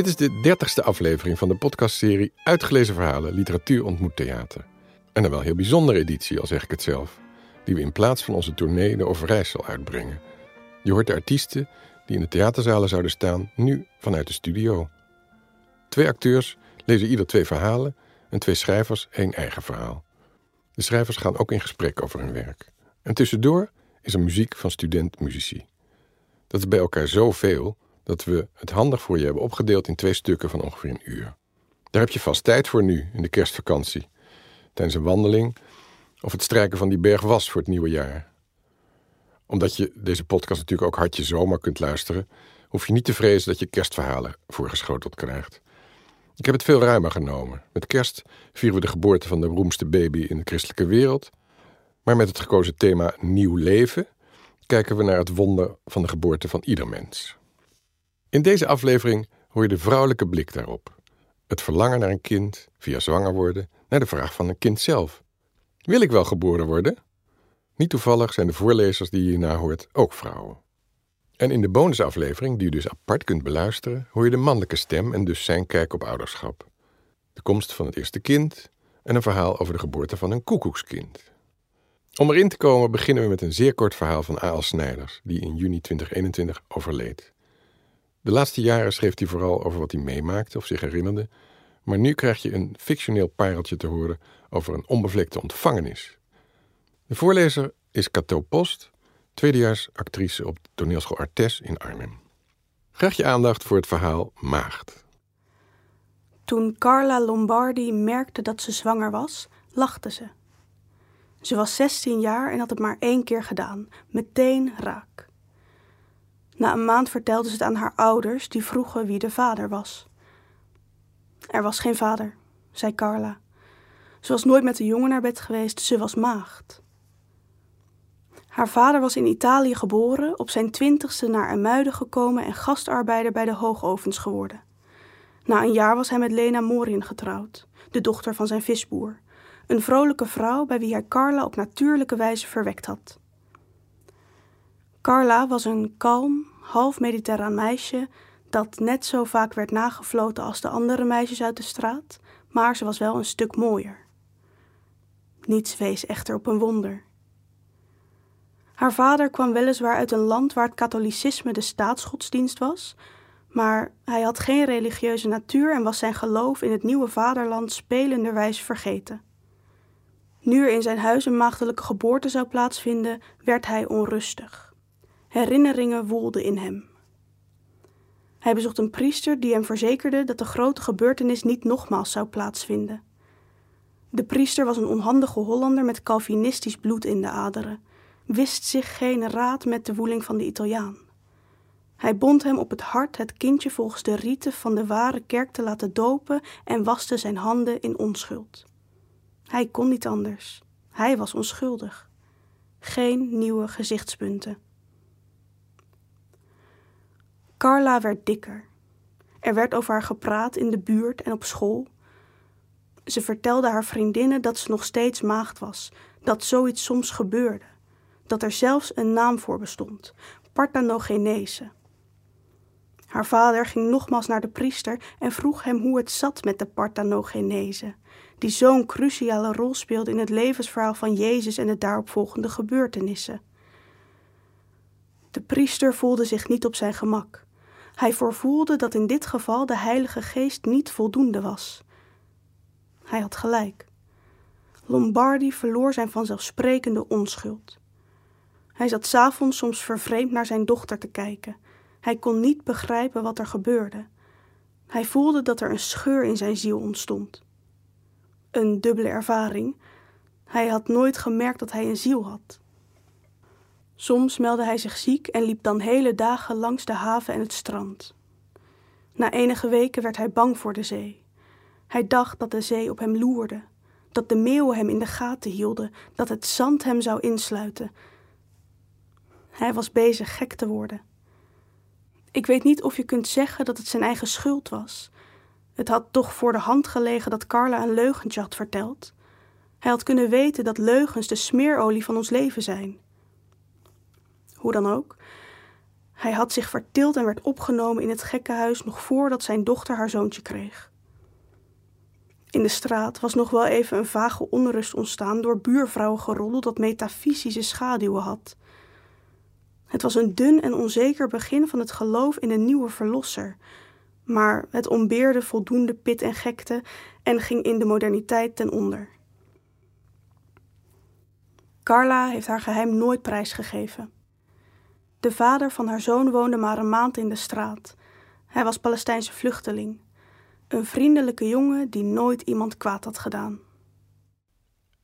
Dit is de dertigste aflevering van de podcastserie Uitgelezen Verhalen Literatuur ontmoet theater. En een wel heel bijzondere editie, al zeg ik het zelf, die we in plaats van onze tournee de Overijssel uitbrengen. Je hoort de artiesten die in de theaterzalen zouden staan, nu vanuit de studio. Twee acteurs lezen ieder twee verhalen en twee schrijvers één eigen verhaal. De schrijvers gaan ook in gesprek over hun werk. En tussendoor is er muziek van student-muzici. Dat is bij elkaar zoveel dat we het handig voor je hebben opgedeeld in twee stukken van ongeveer een uur. Daar heb je vast tijd voor nu, in de kerstvakantie. Tijdens een wandeling of het strijken van die berg was voor het nieuwe jaar. Omdat je deze podcast natuurlijk ook hartje zomaar kunt luisteren, hoef je niet te vrezen dat je kerstverhalen voorgeschoteld krijgt. Ik heb het veel ruimer genomen. Met kerst vieren we de geboorte van de beroemdste baby in de christelijke wereld. Maar met het gekozen thema nieuw leven kijken we naar het wonder van de geboorte van ieder mens. In deze aflevering hoor je de vrouwelijke blik daarop. Het verlangen naar een kind, via zwanger worden, naar de vraag van een kind zelf. Wil ik wel geboren worden? Niet toevallig zijn de voorlezers die je hierna hoort ook vrouwen. En in de bonusaflevering, die je dus apart kunt beluisteren, hoor je de mannelijke stem en dus zijn kijk op ouderschap. De komst van het eerste kind en een verhaal over de geboorte van een koekoekskind. Om erin te komen beginnen we met een zeer kort verhaal van A.L. Snijders, die in juni 2021 overleed. De laatste jaren schreef hij vooral over wat hij meemaakte of zich herinnerde, maar nu krijg je een fictioneel pareltje te horen over een onbevlekte ontvangenis. De voorlezer is Cato Post, tweedejaars actrice op toneelschool Artes in Arnhem. Graag je aandacht voor het verhaal Maagd. Toen Carla Lombardi merkte dat ze zwanger was, lachte ze. Ze was 16 jaar en had het maar één keer gedaan, meteen raak. Na een maand vertelde ze het aan haar ouders, die vroegen wie de vader was. Er was geen vader, zei Carla. Ze was nooit met een jongen naar bed geweest, ze was maagd. Haar vader was in Italië geboren, op zijn twintigste naar Muiden gekomen en gastarbeider bij de hoogovens geworden. Na een jaar was hij met Lena Morin getrouwd, de dochter van zijn visboer, een vrolijke vrouw bij wie hij Carla op natuurlijke wijze verwekt had. Carla was een kalm, half mediterraan meisje dat net zo vaak werd nagefloten als de andere meisjes uit de straat, maar ze was wel een stuk mooier. Niets wees echter op een wonder. Haar vader kwam weliswaar uit een land waar het katholicisme de staatsgodsdienst was, maar hij had geen religieuze natuur en was zijn geloof in het nieuwe vaderland spelenderwijs vergeten. Nu er in zijn huis een maagdelijke geboorte zou plaatsvinden, werd hij onrustig. Herinneringen woelden in hem. Hij bezocht een priester die hem verzekerde dat de grote gebeurtenis niet nogmaals zou plaatsvinden. De priester was een onhandige Hollander met Calvinistisch bloed in de aderen, wist zich geen raad met de woeling van de Italiaan. Hij bond hem op het hart het kindje volgens de riten van de ware kerk te laten dopen en waste zijn handen in onschuld. Hij kon niet anders. Hij was onschuldig. Geen nieuwe gezichtspunten. Carla werd dikker. Er werd over haar gepraat in de buurt en op school. Ze vertelde haar vriendinnen dat ze nog steeds maagd was, dat zoiets soms gebeurde, dat er zelfs een naam voor bestond: parthenogenese. Haar vader ging nogmaals naar de priester en vroeg hem hoe het zat met de parthenogenese, die zo'n cruciale rol speelde in het levensverhaal van Jezus en de daaropvolgende gebeurtenissen. De priester voelde zich niet op zijn gemak. Hij voorvoelde dat in dit geval de Heilige Geest niet voldoende was. Hij had gelijk. Lombardi verloor zijn vanzelfsprekende onschuld. Hij zat s'avonds soms vervreemd naar zijn dochter te kijken. Hij kon niet begrijpen wat er gebeurde. Hij voelde dat er een scheur in zijn ziel ontstond. Een dubbele ervaring. Hij had nooit gemerkt dat hij een ziel had. Soms meldde hij zich ziek en liep dan hele dagen langs de haven en het strand. Na enige weken werd hij bang voor de zee. Hij dacht dat de zee op hem loerde, dat de meeuwen hem in de gaten hielden, dat het zand hem zou insluiten. Hij was bezig gek te worden. Ik weet niet of je kunt zeggen dat het zijn eigen schuld was. Het had toch voor de hand gelegen dat Carla een leugentje had verteld. Hij had kunnen weten dat leugens de smeerolie van ons leven zijn. Hoe dan ook. Hij had zich vertild en werd opgenomen in het gekkenhuis nog voordat zijn dochter haar zoontje kreeg. In de straat was nog wel even een vage onrust ontstaan door buurvrouwengeroddel dat metafysische schaduwen had. Het was een dun en onzeker begin van het geloof in een nieuwe verlosser, maar het ontbeerde voldoende pit en gekte en ging in de moderniteit ten onder. Carla heeft haar geheim nooit prijsgegeven. De vader van haar zoon woonde maar een maand in de straat. Hij was Palestijnse vluchteling. Een vriendelijke jongen die nooit iemand kwaad had gedaan.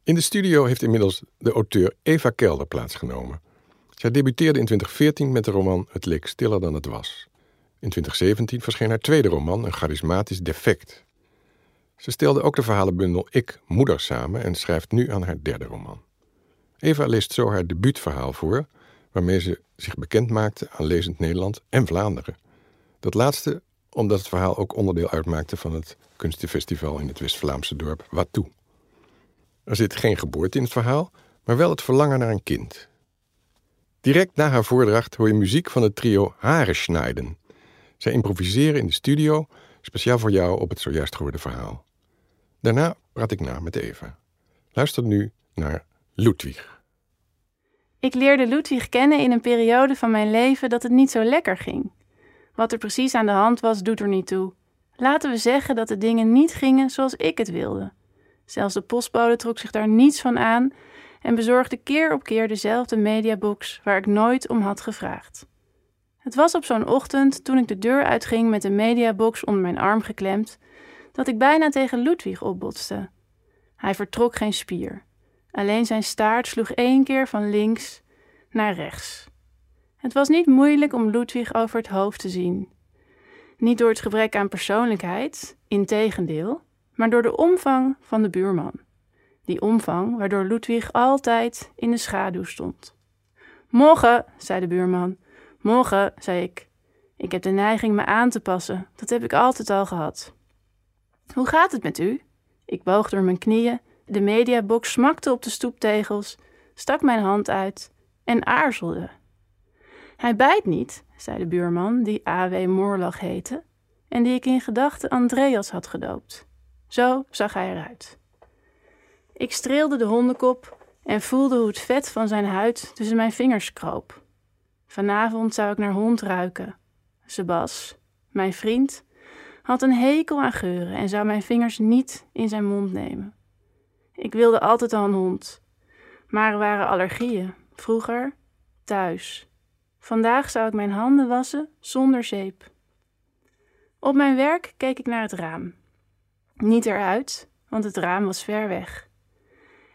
In de studio heeft inmiddels de auteur Eva Kelder plaatsgenomen. Zij debuteerde in 2014 met de roman Het leek stiller dan het was. In 2017 verscheen haar tweede roman, Een charismatisch defect. Ze stelde ook de verhalenbundel Ik, Moeder samen en schrijft nu aan haar derde roman. Eva leest zo haar debuutverhaal voor, waarmee ze zich bekend maakte aan Lezend Nederland en Vlaanderen. Dat laatste omdat het verhaal ook onderdeel uitmaakte van het kunstenfestival in het West-Vlaamse dorp Watou. Er zit geen geboorte in het verhaal, maar wel het verlangen naar een kind. Direct na haar voordracht hoor je muziek van het trio Harenschneiden. Zij improviseren in de studio, speciaal voor jou op het zojuist gehoorde verhaal. Daarna praat ik na met Eva. Luister nu naar Ludwig. Ik leerde Ludwig kennen in een periode van mijn leven dat het niet zo lekker ging. Wat er precies aan de hand was, doet er niet toe. Laten we zeggen dat de dingen niet gingen zoals ik het wilde. Zelfs de postbode trok zich daar niets van aan en bezorgde keer op keer dezelfde mediabox waar ik nooit om had gevraagd. Het was op zo'n ochtend, toen ik de deur uitging met de mediabox onder mijn arm geklemd, dat ik bijna tegen Ludwig opbotste. Hij vertrok geen spier. Alleen zijn staart sloeg één keer van links naar rechts. Het was niet moeilijk om Ludwig over het hoofd te zien. Niet door het gebrek aan persoonlijkheid, integendeel, maar door de omvang van de buurman. Die omvang waardoor Ludwig altijd in de schaduw stond. Morgen, zei de buurman. Morgen, zei ik. Ik heb de neiging me aan te passen. Dat heb ik altijd al gehad. Hoe gaat het met u? Ik boog door mijn knieën, de mediabox smakte op de stoeptegels, stak mijn hand uit en aarzelde. Hij bijt niet, zei de buurman, die A.W. Moorlag heette, en die ik in gedachten Andreas had gedoopt. Zo zag hij eruit. Ik streelde de hondenkop en voelde hoe het vet van zijn huid tussen mijn vingers kroop. Vanavond zou ik naar hond ruiken. Sebas, mijn vriend, had een hekel aan geuren en zou mijn vingers niet in zijn mond nemen. Ik wilde altijd al een hond, maar er waren allergieën. Vroeger thuis. Vandaag zou ik mijn handen wassen zonder zeep. Op mijn werk keek ik naar het raam. Niet eruit, want het raam was ver weg.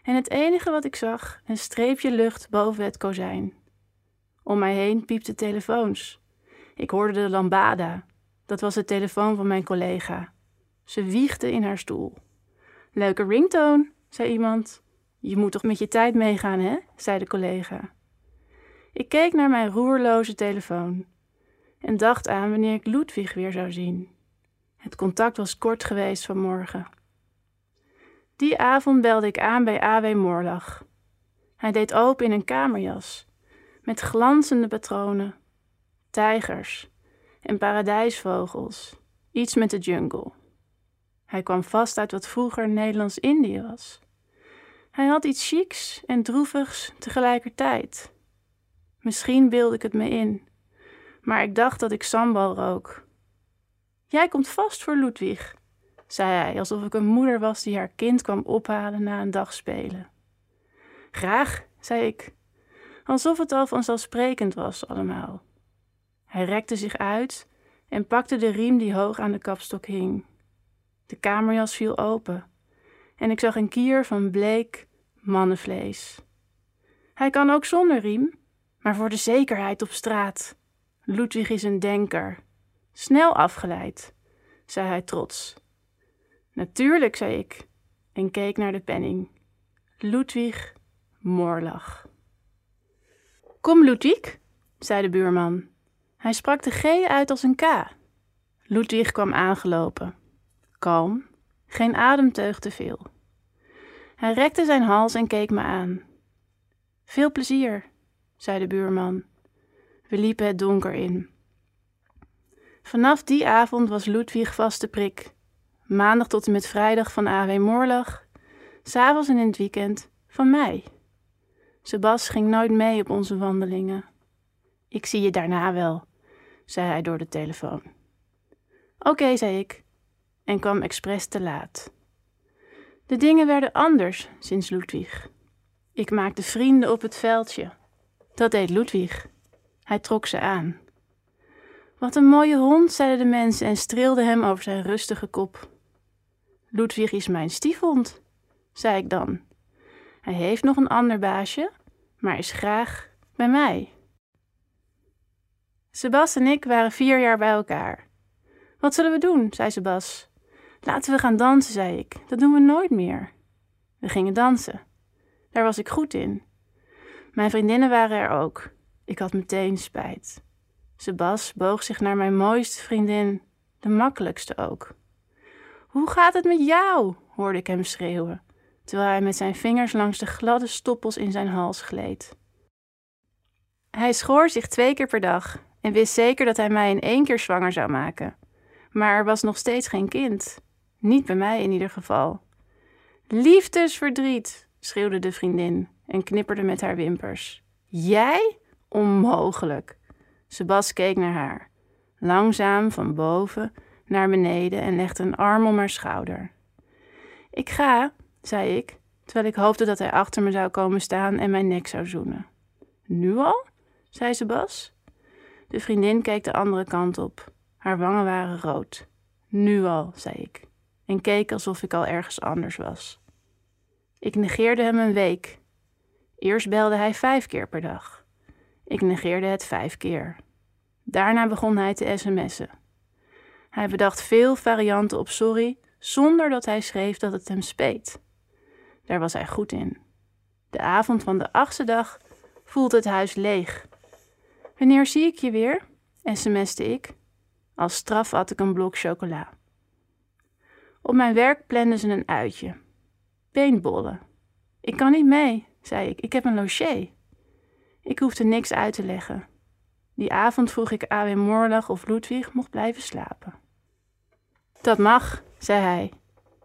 En het enige wat ik zag, een streepje lucht boven het kozijn. Om mij heen piepten telefoons. Ik hoorde de lambada. Dat was de telefoon van mijn collega. Ze wiegde in haar stoel. Leuke ringtone, zei iemand. Je moet toch met je tijd meegaan, hè? zei de collega. Ik keek naar mijn roerloze telefoon en dacht aan wanneer ik Ludwig weer zou zien. Het contact was kort geweest vanmorgen. Die avond belde ik aan bij A.W. Moorlag. Hij deed open in een kamerjas met glanzende patronen, tijgers en paradijsvogels, iets met de jungle. Hij kwam vast uit wat vroeger Nederlands-Indië was. Hij had iets chics en droevigs tegelijkertijd. Misschien beelde ik het me in, maar ik dacht dat ik sambal rook. Jij komt vast voor Ludwig, zei hij, alsof ik een moeder was die haar kind kwam ophalen na een dag spelen. Graag, zei ik, alsof het al vanzelfsprekend was allemaal. Hij rekte zich uit en pakte de riem die hoog aan de kapstok hing. De kamerjas viel open en ik zag een kier van bleek mannenvlees. Hij kan ook zonder riem, maar voor de zekerheid op straat. Ludwig is een denker. Snel afgeleid, zei hij trots. Natuurlijk, zei ik en keek naar de penning. Ludwig Moorlag. Kom, Ludwig, zei de buurman. Hij sprak de G uit als een K. Ludwig kwam aangelopen. Kalm, geen ademteug te veel. Hij rekte zijn hals en keek me aan. Veel plezier, zei de buurman. We liepen het donker in. Vanaf die avond was Ludwig vaste prik. Maandag tot en met vrijdag van AW Moorlag, s'avonds en in het weekend van mij. Sebas ging nooit mee op onze wandelingen. Ik zie je daarna wel, zei hij door de telefoon. Oké, zei ik, en kwam expres te laat. De dingen werden anders sinds Ludwig. Ik maakte vrienden op het veldje. Dat deed Ludwig. Hij trok ze aan. Wat een mooie hond, zeiden de mensen en streelden hem over zijn rustige kop. Ludwig is mijn stiefhond, zei ik dan. Hij heeft nog een ander baasje, maar is graag bij mij. Sebas en ik waren vier jaar bij elkaar. Wat zullen we doen? zei Sebas. Laten we gaan dansen, zei ik. Dat doen we nooit meer. We gingen dansen. Daar was ik goed in. Mijn vriendinnen waren er ook. Ik had meteen spijt. Sebas boog zich naar mijn mooiste vriendin, de makkelijkste ook. Hoe gaat het met jou? hoorde ik hem schreeuwen, terwijl hij met zijn vingers langs de gladde stoppels in zijn hals gleed. Hij schoor zich twee keer per dag en wist zeker dat hij mij in één keer zwanger zou maken. Maar er was nog steeds geen kind. Niet bij mij in ieder geval. Liefdesverdriet, schreeuwde de vriendin en knipperde met haar wimpers. Jij? Onmogelijk. Sebas keek naar haar, langzaam van boven naar beneden en legde een arm om haar schouder. Ik ga, zei ik, terwijl ik hoopte dat hij achter me zou komen staan en mijn nek zou zoenen. Nu al? zei Sebas. De vriendin keek de andere kant op. Haar wangen waren rood. Nu al, zei ik, en keek alsof ik al ergens anders was. Ik negeerde hem een week. Eerst belde hij vijf keer per dag. Ik negeerde het vijf keer. Daarna begon hij te sms'en. Hij bedacht veel varianten op sorry, zonder dat hij schreef dat het hem speet. Daar was hij goed in. De avond van de achtste dag voelde het huis leeg. Wanneer zie ik je weer? sms'te ik. Als straf had ik een blok chocola. Op mijn werk planden ze een uitje. Paintbollen. Ik kan niet mee, zei ik. Ik heb een loché. Ik hoefde niks uit te leggen. Die avond vroeg ik A.W. Moorlag of Ludwig mocht blijven slapen. Dat mag, zei hij,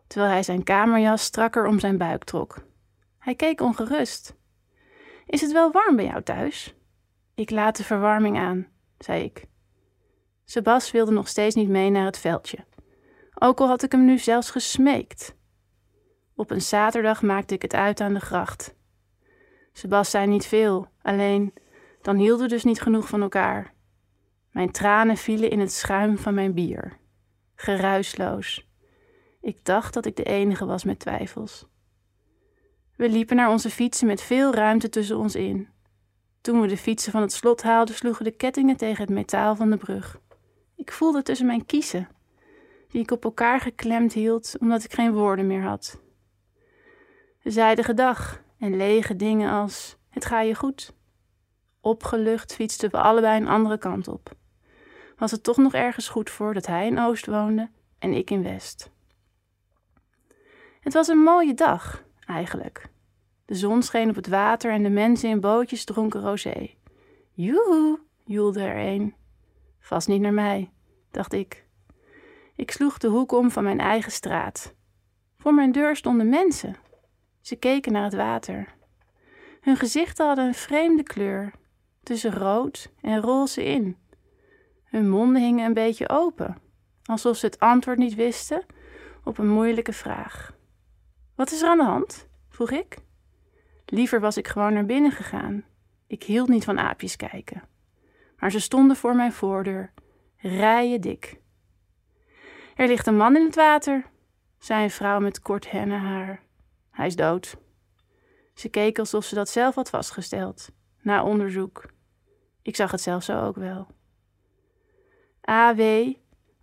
terwijl hij zijn kamerjas strakker om zijn buik trok. Hij keek ongerust. Is het wel warm bij jou thuis? Ik laat de verwarming aan, zei ik. Sebas wilde nog steeds niet mee naar het veldje. Ook al had ik hem nu zelfs gesmeekt. Op een zaterdag maakte ik het uit aan de gracht. Sebas zei niet veel, alleen dan hielden dus niet genoeg van elkaar. Mijn tranen vielen in het schuim van mijn bier. Geruisloos. Ik dacht dat ik de enige was met twijfels. We liepen naar onze fietsen met veel ruimte tussen ons in. Toen we de fietsen van het slot haalden, sloegen de kettingen tegen het metaal van de brug. Ik voelde tussen mijn kiezen, die ik op elkaar geklemd hield omdat ik geen woorden meer had. We zeiden gedag en lege dingen als: Het ga je goed. Opgelucht fietsten we allebei een andere kant op. Was het toch nog ergens goed voor dat hij in Oost woonde en ik in West? Het was een mooie dag, eigenlijk. De zon scheen op het water en de mensen in bootjes dronken rosé. Joehoe, joelde er een. Vast niet naar mij, dacht ik. Ik sloeg de hoek om van mijn eigen straat. Voor mijn deur stonden mensen. Ze keken naar het water. Hun gezichten hadden een vreemde kleur, tussen rood en roze in. Hun monden hingen een beetje open, alsof ze het antwoord niet wisten op een moeilijke vraag. Wat is er aan de hand? vroeg ik. Liever was ik gewoon naar binnen gegaan. Ik hield niet van aapjes kijken. Maar ze stonden voor mijn voordeur, rijen dik. Er ligt een man in het water, zei een vrouw met kort hennenhaar. Hij is dood. Ze keek alsof ze dat zelf had vastgesteld, na onderzoek. Ik zag het zelf zo ook wel. A.W.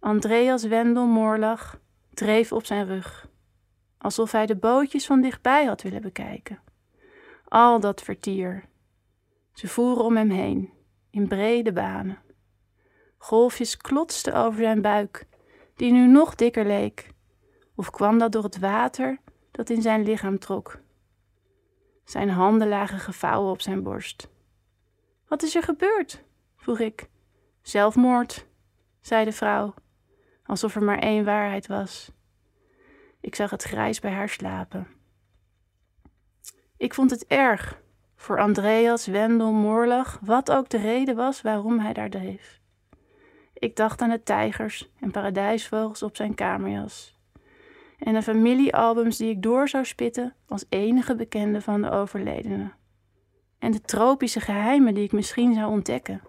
Andreas Wendel Moorlag dreef op zijn rug, alsof hij de bootjes van dichtbij had willen bekijken. Al dat vertier. Ze voeren om hem heen, in brede banen. Golfjes klotsten over zijn buik, die nu nog dikker leek. Of kwam dat door het water dat in zijn lichaam trok? Zijn handen lagen gevouwen op zijn borst. Wat is er gebeurd? vroeg ik. Zelfmoord, zei de vrouw, alsof er maar één waarheid was. Ik zag het grijs bij haar slapen. Ik vond het erg voor Andreas Wendel Moorlag, wat ook de reden was waarom hij daar dreef. Ik dacht aan de tijgers en paradijsvogels op zijn kamerjas. En de familiealbums die ik door zou spitten als enige bekende van de overledene. En de tropische geheimen die ik misschien zou ontdekken.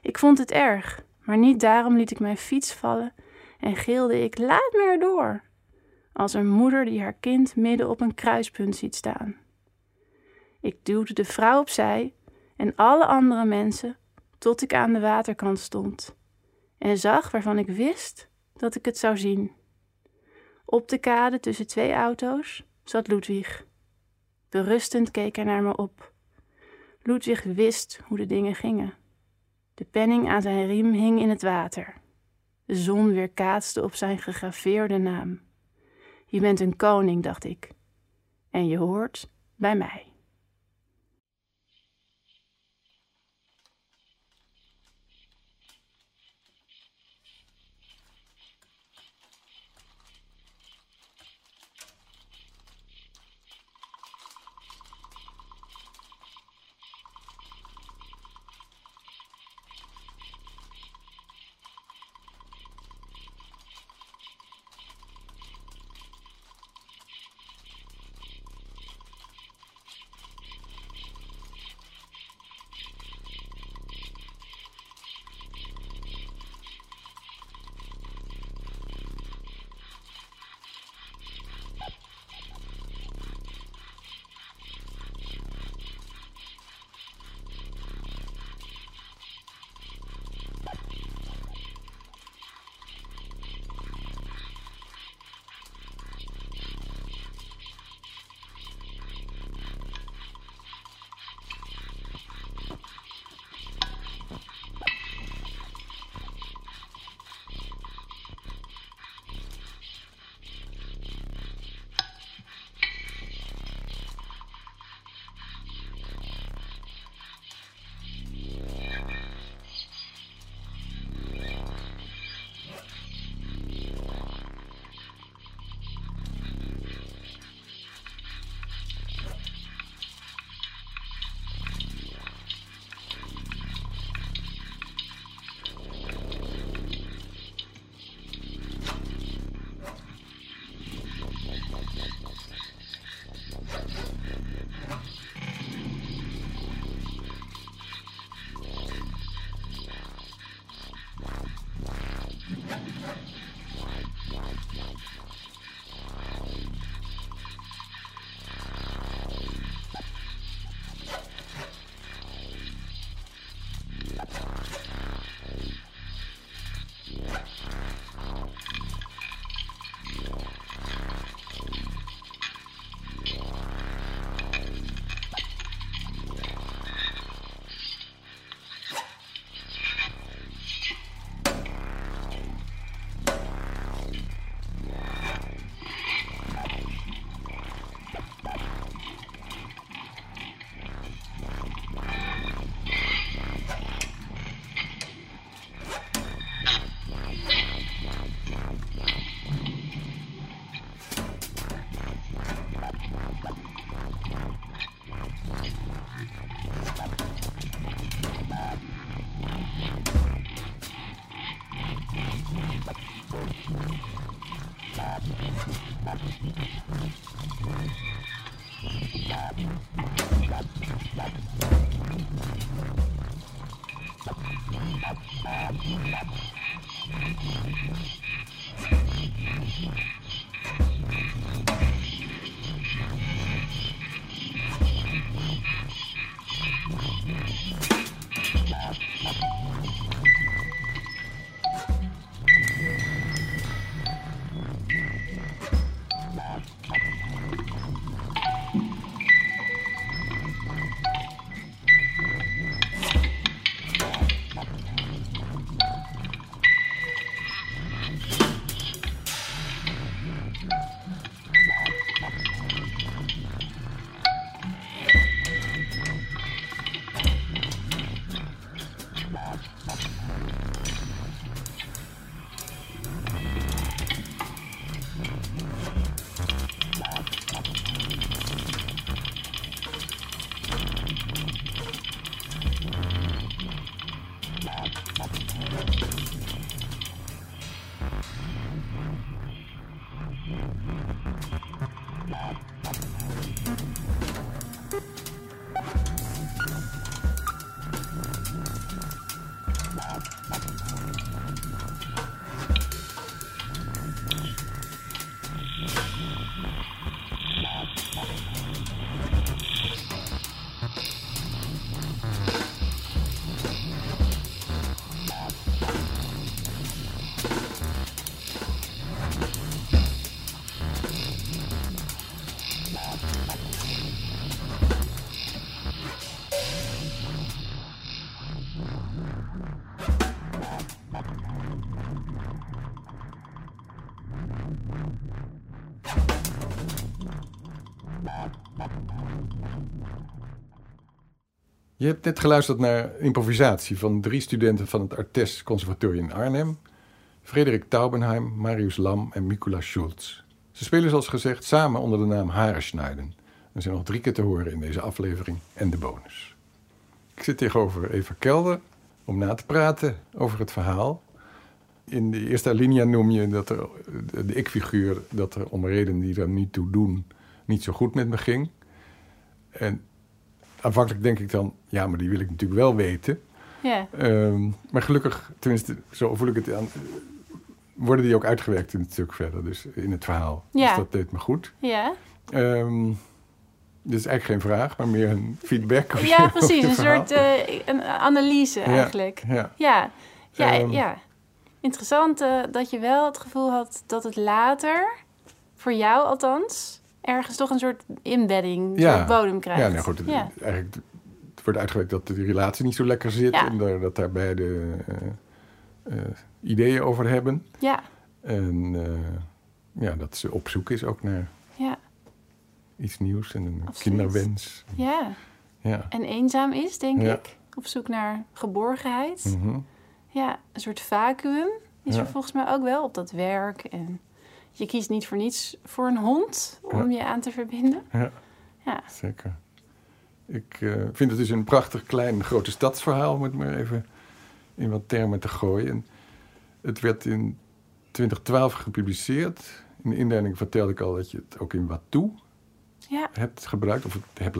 Ik vond het erg, maar niet daarom liet ik mijn fiets vallen en gilde ik: Laat me erdoor! Als een moeder die haar kind midden op een kruispunt ziet staan. Ik duwde de vrouw opzij en alle andere mensen tot ik aan de waterkant stond en zag waarvan ik wist dat ik het zou zien. Op de kade tussen twee auto's zat Ludwig. Berustend keek hij naar me op. Ludwig wist hoe de dingen gingen. De penning aan zijn riem hing in het water. De zon weerkaatste op zijn gegraveerde naam. Je bent een koning, dacht ik. En je hoort bij mij. Je hebt net geluisterd naar improvisatie van drie studenten van het Artes Conservatorium in Arnhem. Frederik Taubenheim, Marius Lam en Mikula Schulz. Ze spelen zoals gezegd samen onder de naam Harenschneiden. En zijn nog drie keer te horen in deze aflevering en de bonus. Ik zit tegenover Eva Kelder om na te praten over het verhaal. In de eerste alinea noem je dat er, de ik-figuur dat er om redenen die er niet toe doen, niet zo goed met me ging. En aanvankelijk denk ik dan, ja, maar die wil ik natuurlijk wel weten. Ja. Ehm, maar gelukkig, tenminste, zo voel ik het aan, worden die ook uitgewerkt in het stuk verder, dus in het verhaal. Ja. Dus dat deed me goed. Ja, Ehm dit is eigenlijk geen vraag, maar meer een feedback. ja precies. Een verhaal. soort eh, een analyse eigenlijk. Ja, Ja, ja, Ehm. ja. Interessant eh, dat je wel het gevoel had dat het later, voor jou althans, ergens toch een soort embedding, een Ja. soort bodem krijgt. ja nou goed, Ja. eigenlijk het wordt uitgewerkt dat die relatie niet zo lekker zit Ja. en daar- dat daar beide eh, eh, ideeën over hebben. ja, En eh, ja, dat ze op zoek is ook naar ja, iets nieuws en een Absoluut. kinderwens. ja. Ja. En eenzaam is, denk ik. Op zoek naar geborgenheid. Mhm. Ja, een soort vacuüm is er volgens mij ook wel op dat werk. En je kiest niet voor niets voor een hond om je aan te verbinden. Ja. Ja. Zeker. Ik eh, vind het dus een prachtig klein grote stadsverhaal, om het maar even in wat termen te gooien. En het werd in 2012 gepubliceerd. In de inleiding vertelde ik al dat je het ook in Watu Ja, hebt gebruikt, of het hebt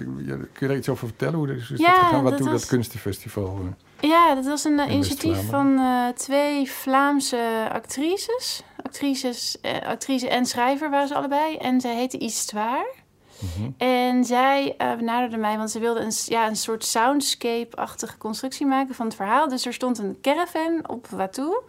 ik- ja, kun je daar iets over vertellen? Hoe is is Ja, dat gegaan? dat Watu, dat, was- kunstenfestival. Ja, dat was een eh, In initiatief van eh, twee Vlaamse actrices. Actrices eh, actrice en schrijver waren ze allebei. En zij heette Histoire. Mhm. En zij eh benaderde mij, want ze wilde een, ja, een soort soundscape-achtige constructie maken van het verhaal. Dus er stond een caravan op Watu.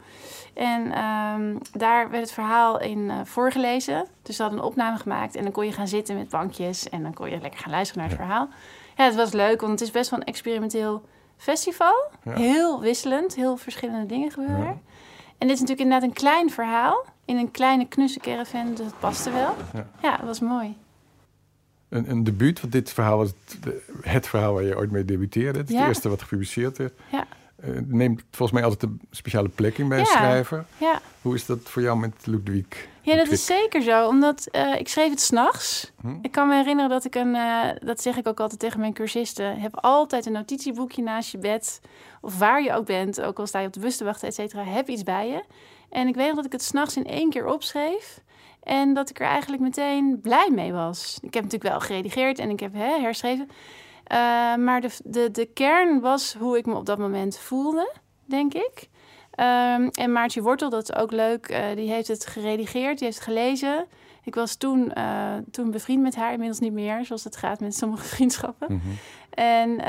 En ehm, daar werd het verhaal in voorgelezen. Dus ze hadden een opname gemaakt. En dan kon je gaan zitten met bankjes. En dan kon je lekker gaan luisteren naar het verhaal. Ja, het was leuk, want het is best wel een experimenteel festival. Ja. Heel wisselend, heel verschillende dingen gebeuren. Ja. En dit is natuurlijk inderdaad een klein verhaal. In een kleine knusse caravan, dus dat paste wel. Ja. Ja, dat was mooi. Een, een debuut, want dit verhaal was het, het verhaal waar je ooit mee debuteerde. Het is het eerste wat gepubliceerd werd. Ja. Eh, neemt volgens mij altijd een speciale plek in bij een Ja. schrijver. Ja, Hoe is dat voor jou met Ludwig? ja dat is zeker zo. Omdat eh, ik schreef het s'nachts. Hm? Ik kan me herinneren dat ik een, eh, dat zeg ik ook altijd tegen mijn cursisten, heb altijd een notitieboekje naast je bed. Of waar je ook bent, ook al sta je op de bus te wachten, et cetera, heb iets bij je. En ik weet dat ik het s'nachts in één keer opschreef. En dat ik er eigenlijk meteen blij mee was. Ik heb natuurlijk wel geredigeerd en ik heb hè, herschreven. Eh, maar de, de, de kern was hoe ik me op dat moment voelde, denk ik. Ehm, en Maartje Wortel, dat is ook leuk, eh, die heeft het geredigeerd, die heeft het gelezen. Ik was toen, eh, toen bevriend met haar, inmiddels niet meer, zoals het gaat met sommige vriendschappen. Mhm. En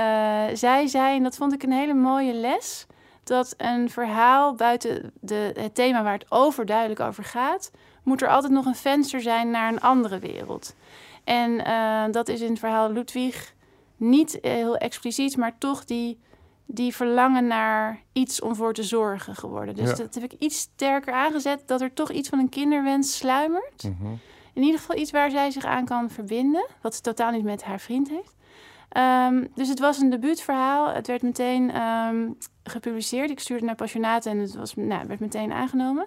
zij zei, en dat vond ik een hele mooie les, dat een verhaal buiten de, het thema waar het overduidelijk over gaat, moet er altijd nog een venster zijn naar een andere wereld. En dat is in het verhaal Ludwig niet eh, heel expliciet, maar toch die, die verlangen naar iets om voor te zorgen geworden. Dus Ja. dat heb ik iets sterker aangezet, dat er toch iets van een kinderwens sluimert. Mhm. In ieder geval iets waar zij zich aan kan verbinden. Wat ze totaal niet met haar vriend heeft. Ehm, dus het was een debuutverhaal. Het werd meteen ehm, gepubliceerd. Ik stuurde het naar Passionaten en het was, nou, werd meteen aangenomen.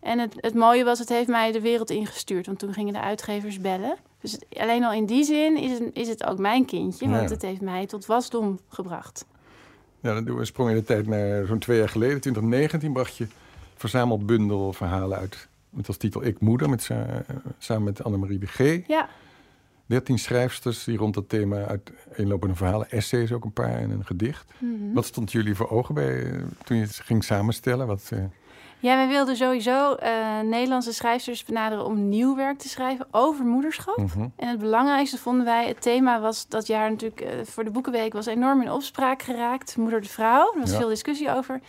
En het, het mooie was, het heeft mij de wereld ingestuurd. Want toen gingen de uitgevers bellen. Dus alleen al in die zin is het, is het ook mijn kindje. Want Ja. het heeft mij tot wasdom gebracht. Ja, dan doen we sprong in de tijd naar zo'n twee jaar geleden. 2019 bracht je verzameld bundel verhalen uit. Met als titel Ik Moeder, met, sa- samen met Annemarie de G. Ja, 13 schrijfsters die rond dat thema uiteenlopende verhalen, essays ook een paar en een gedicht. Mhm. Wat stond jullie voor ogen bij, eh, toen je het ging samenstellen? Wat, eh, Ja, wij wilden sowieso eh, Nederlandse schrijfsters benaderen om nieuw werk te schrijven over moederschap. mhm. En het belangrijkste vonden wij, het thema was dat jaar natuurlijk eh, voor de Boekenweek was enorm in opspraak geraakt. Moeder de vrouw, er was Ja. veel discussie over.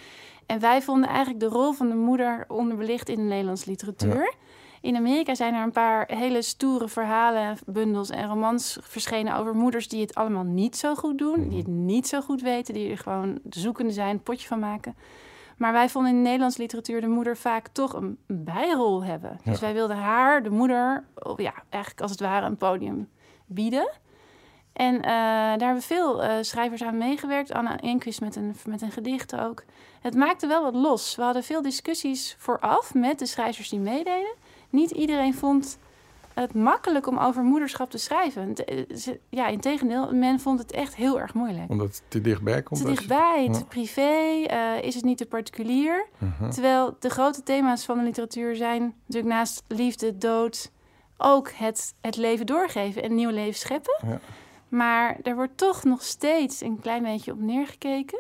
En wij vonden eigenlijk de rol van de moeder onderbelicht in de Nederlandse literatuur. In Amerika zijn er een paar hele stoere verhalen, bundels en romans verschenen over moeders die het allemaal niet zo goed doen. Die het niet zo goed weten, die er gewoon zoekende zijn, potje van maken. Maar wij vonden in de Nederlandse literatuur de moeder vaak toch een bijrol hebben. Dus wij wilden haar, de moeder, ja, eigenlijk als het ware een podium bieden. En uh, daar hebben veel uh, schrijvers aan meegewerkt. Anna Enquist met een, met een gedicht ook. Het maakte wel wat los. We hadden veel discussies vooraf met de schrijvers die meededen. Niet iedereen vond het makkelijk om over moederschap te schrijven. Ja, in tegendeel, men vond het echt heel erg moeilijk. Omdat het te dichtbij komt? Te dichtbij, te privé, uh, is het niet te particulier. Uh-huh. Terwijl de grote thema's van de literatuur zijn natuurlijk naast liefde, dood... ook het, het leven doorgeven en nieuw leven scheppen. Ja. Maar er wordt toch nog steeds een klein beetje op neergekeken.